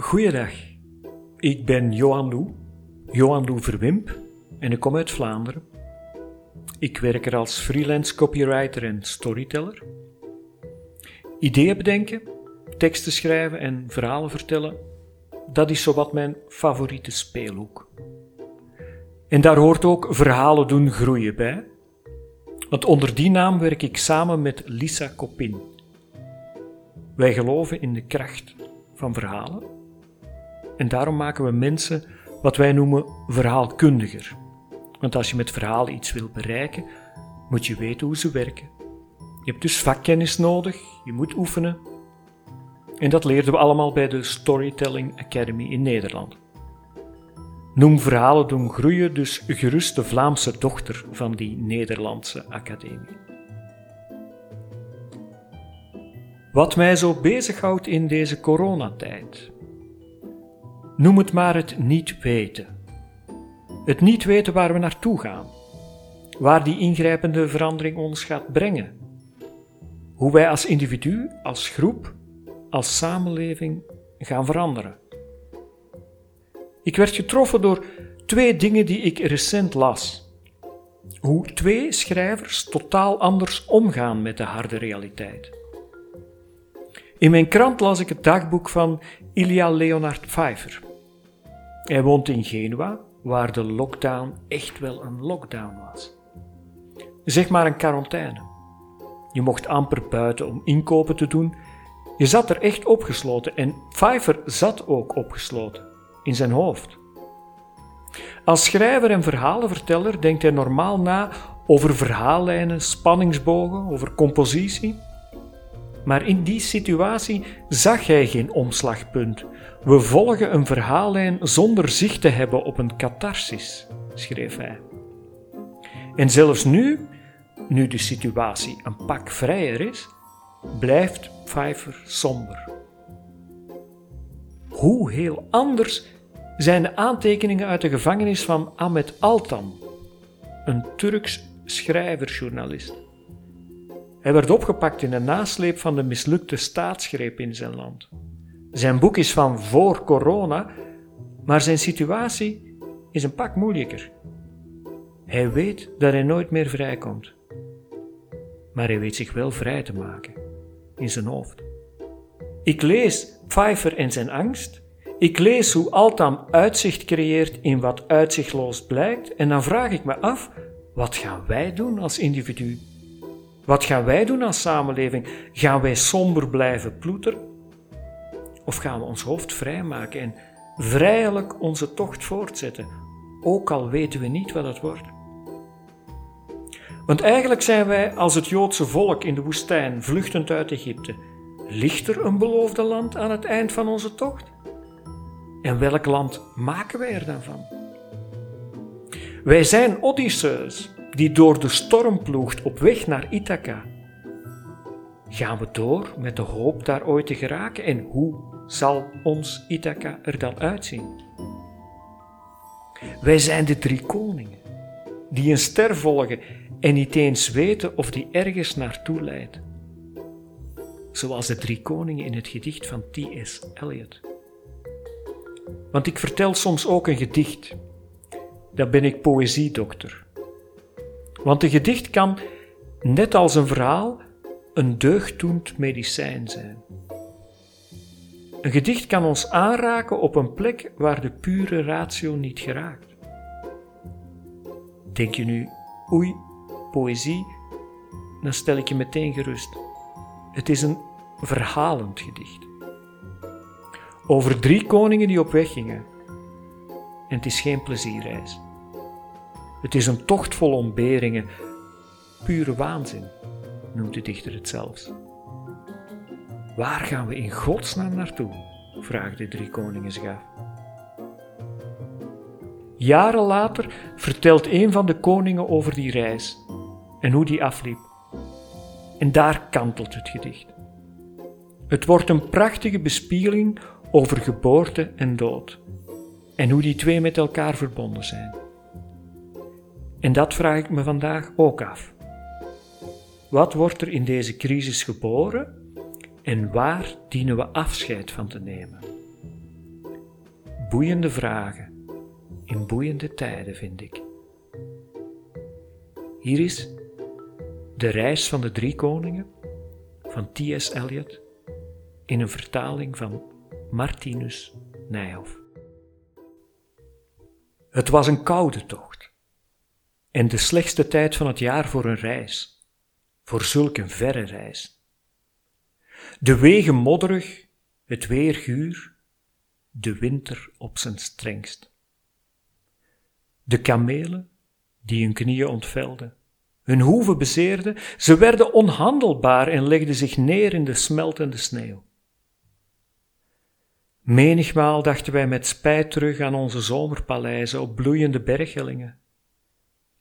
Goeiedag, ik ben Johan Lou, Johan Lou Verwimp en ik kom uit Vlaanderen. Ik werk er als freelance copywriter en storyteller. Ideeën bedenken, teksten schrijven en verhalen vertellen, dat is zowat mijn favoriete speelhoek. En daar hoort ook verhalen doen groeien bij, want onder die naam werk ik samen met Lisa Kopin. Wij geloven in de kracht van verhalen en daarom maken we mensen wat wij noemen verhaalkundiger. Want als je met verhalen iets wil bereiken, moet je weten hoe ze werken. Je hebt dus vakkennis nodig, je moet oefenen. En dat leerden we allemaal bij de Storytelling Academy in Nederland. Noem verhalen doen groeien dus gerust de Vlaamse dochter van die Nederlandse academie. Wat mij zo bezighoudt in deze coronatijd. Noem het maar het niet weten. Het niet weten waar we naartoe gaan. Waar die ingrijpende verandering ons gaat brengen. Hoe wij als individu, als groep, als samenleving gaan veranderen. Ik werd getroffen door twee dingen die ik recent las. Hoe twee schrijvers totaal anders omgaan met de harde realiteit. In mijn krant las ik het dagboek van Ilya Leonard Pfeiffer. Hij woont in Genua, waar de lockdown echt wel een lockdown was. Zeg maar een quarantaine. Je mocht amper buiten om inkopen te doen. Je zat er echt opgesloten en Pfeiffer zat ook opgesloten in zijn hoofd. Als schrijver en verhalenverteller denkt hij normaal na over verhaallijnen, spanningsbogen, over compositie. Maar in die situatie zag hij geen omslagpunt. We volgen een verhaallijn zonder zicht te hebben op een catharsis, schreef hij. En zelfs nu, nu de situatie een pak vrijer is, blijft Pfeiffer somber. Hoe heel anders zijn de aantekeningen uit de gevangenis van Ahmet Altan, een Turks schrijverjournalist. Hij werd opgepakt in de nasleep van de mislukte staatsgreep in zijn land. Zijn boek is van voor corona, maar zijn situatie is een pak moeilijker. Hij weet dat hij nooit meer vrijkomt. Maar hij weet zich wel vrij te maken in zijn hoofd. Ik lees Pfeiffer en zijn angst. Ik lees hoe Altam uitzicht creëert in wat uitzichtloos blijkt. En dan vraag ik me af: wat gaan wij doen als individu? Wat gaan wij doen als samenleving? Gaan wij somber blijven ploeteren? Of gaan we ons hoofd vrijmaken en vrijelijk onze tocht voortzetten, ook al weten we niet wat het wordt? Want eigenlijk zijn wij als het Joodse volk in de woestijn, vluchtend uit Egypte. Ligt er een beloofde land aan het eind van onze tocht? En welk land maken wij er dan van? Wij zijn Odysseus, die door de storm ploegt op weg naar Ithaca. Gaan we door met de hoop daar ooit te geraken en hoe zal ons Ithaca er dan uitzien? Wij zijn de drie koningen, die een ster volgen en niet eens weten of die ergens naartoe leidt. Zoals de drie koningen in het gedicht van T.S. Eliot. Want ik vertel soms ook een gedicht. Dan ben ik poëziedokter. Want een gedicht kan, net als een verhaal, een deugddoend medicijn zijn. Een gedicht kan ons aanraken op een plek waar de pure ratio niet geraakt. Denk je nu, oei, poëzie, dan stel ik je meteen gerust. Het is een verhalend gedicht. Over drie koningen die op weg gingen. En het is geen plezierreis. Het is een tocht vol ontberingen, pure waanzin, noemt de dichter het zelfs. Waar gaan we in godsnaam naartoe? vraagt de drie koningen zich af. Jaren later vertelt een van de koningen over die reis en hoe die afliep. En daar kantelt het gedicht. Het wordt een prachtige bespiegeling over geboorte en dood en hoe die twee met elkaar verbonden zijn. En dat vraag ik me vandaag ook af. Wat wordt er in deze crisis geboren en waar dienen we afscheid van te nemen? Boeiende vragen in boeiende tijden, vind ik. Hier is De Reis van de Drie Koningen van T.S. Eliot in een vertaling van Martinus Nijhoff. Het was een koude tocht en de slechtste tijd van het jaar voor een reis, voor zulk een verre reis. De wegen modderig, het weer guur, de winter op zijn strengst. De kamelen, die hun knieën ontvelden, hun hoeven bezeerden, ze werden onhandelbaar en legden zich neer in de smeltende sneeuw. Menigmaal dachten wij met spijt terug aan onze zomerpaleizen op bloeiende berghellingen,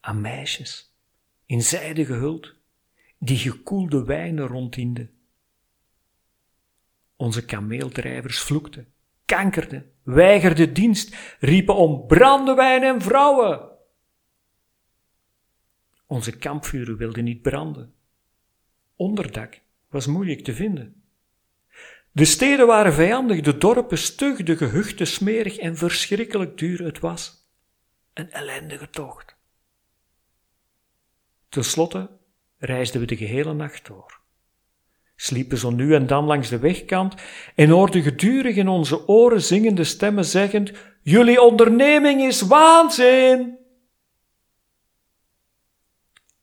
aan meisjes, in zijde gehuld, die gekoelde wijnen ronddienden. Onze kameeldrijvers vloekten, kankerden, weigerden dienst, riepen om brandewijn en vrouwen. Onze kampvuren wilden niet branden. Onderdak was moeilijk te vinden. De steden waren vijandig, de dorpen stug, de gehuchten smerig en verschrikkelijk duur het was. Een ellendige tocht. Ten slotte reisden we de gehele nacht door. Sliepen zo nu en dan langs de wegkant en hoorden gedurig in onze oren zingende stemmen zeggend: Jullie onderneming is waanzin!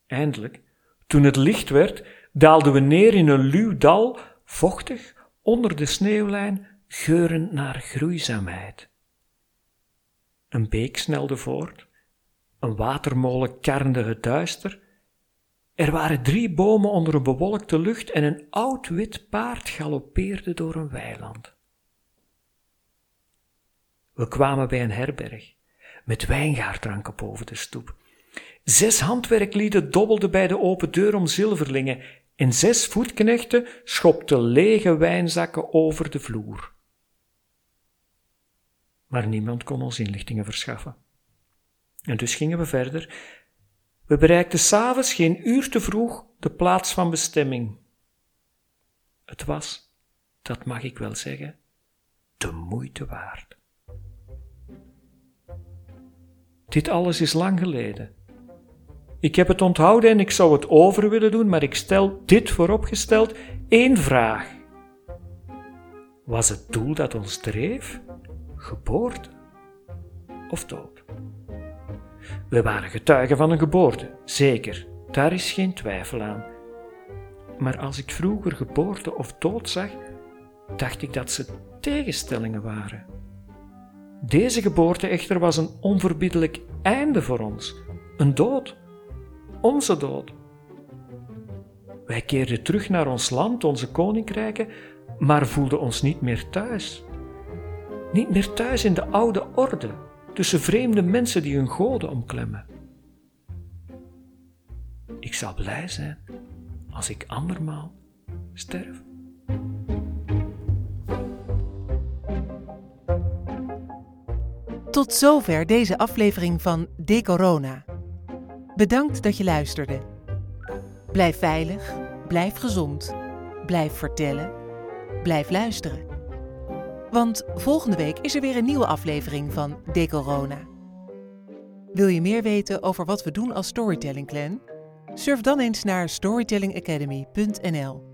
Eindelijk, toen het licht werd, daalden we neer in een luw dal, vochtig, onder de sneeuwlijn geurend naar groeizaamheid. Een beek snelde voort, een watermolen karnde het duister, er waren drie bomen onder een bewolkte lucht en een oud wit paard galoppeerde door een weiland. We kwamen bij een herberg, met wijngaardranken boven de stoep. Zes handwerklieden dobbelden bij de open deur om zilverlingen en zes voetknechten schopten lege wijnzakken over de vloer. Maar niemand kon ons inlichtingen verschaffen. En dus gingen we verder. We bereikten s'avonds geen uur te vroeg de plaats van bestemming. Het was, dat mag ik wel zeggen, de moeite waard. Dit alles is lang geleden. Ik heb het onthouden en ik zou het over willen doen, maar ik stel dit vooropgesteld één vraag. Was het doel dat ons dreef geboorte of dood? We waren getuigen van een geboorte, zeker, daar is geen twijfel aan. Maar als ik vroeger geboorte of dood zag, dacht ik dat ze tegenstellingen waren. Deze geboorte echter was een onverbiddelijk einde voor ons, een dood onze dood. Wij keerden terug naar ons land, onze koninkrijken, maar voelden ons niet meer thuis. Niet meer thuis in de oude orde, tussen vreemde mensen die hun goden omklemmen. Ik zal blij zijn als ik andermaal sterf. Tot zover deze aflevering van De Corona. Bedankt dat je luisterde. Blijf veilig, blijf gezond, blijf vertellen, blijf luisteren. Want volgende week is er weer een nieuwe aflevering van De Corona. Wil je meer weten over wat we doen als Storytelling Clan? Surf dan eens naar storytellingacademy.nl.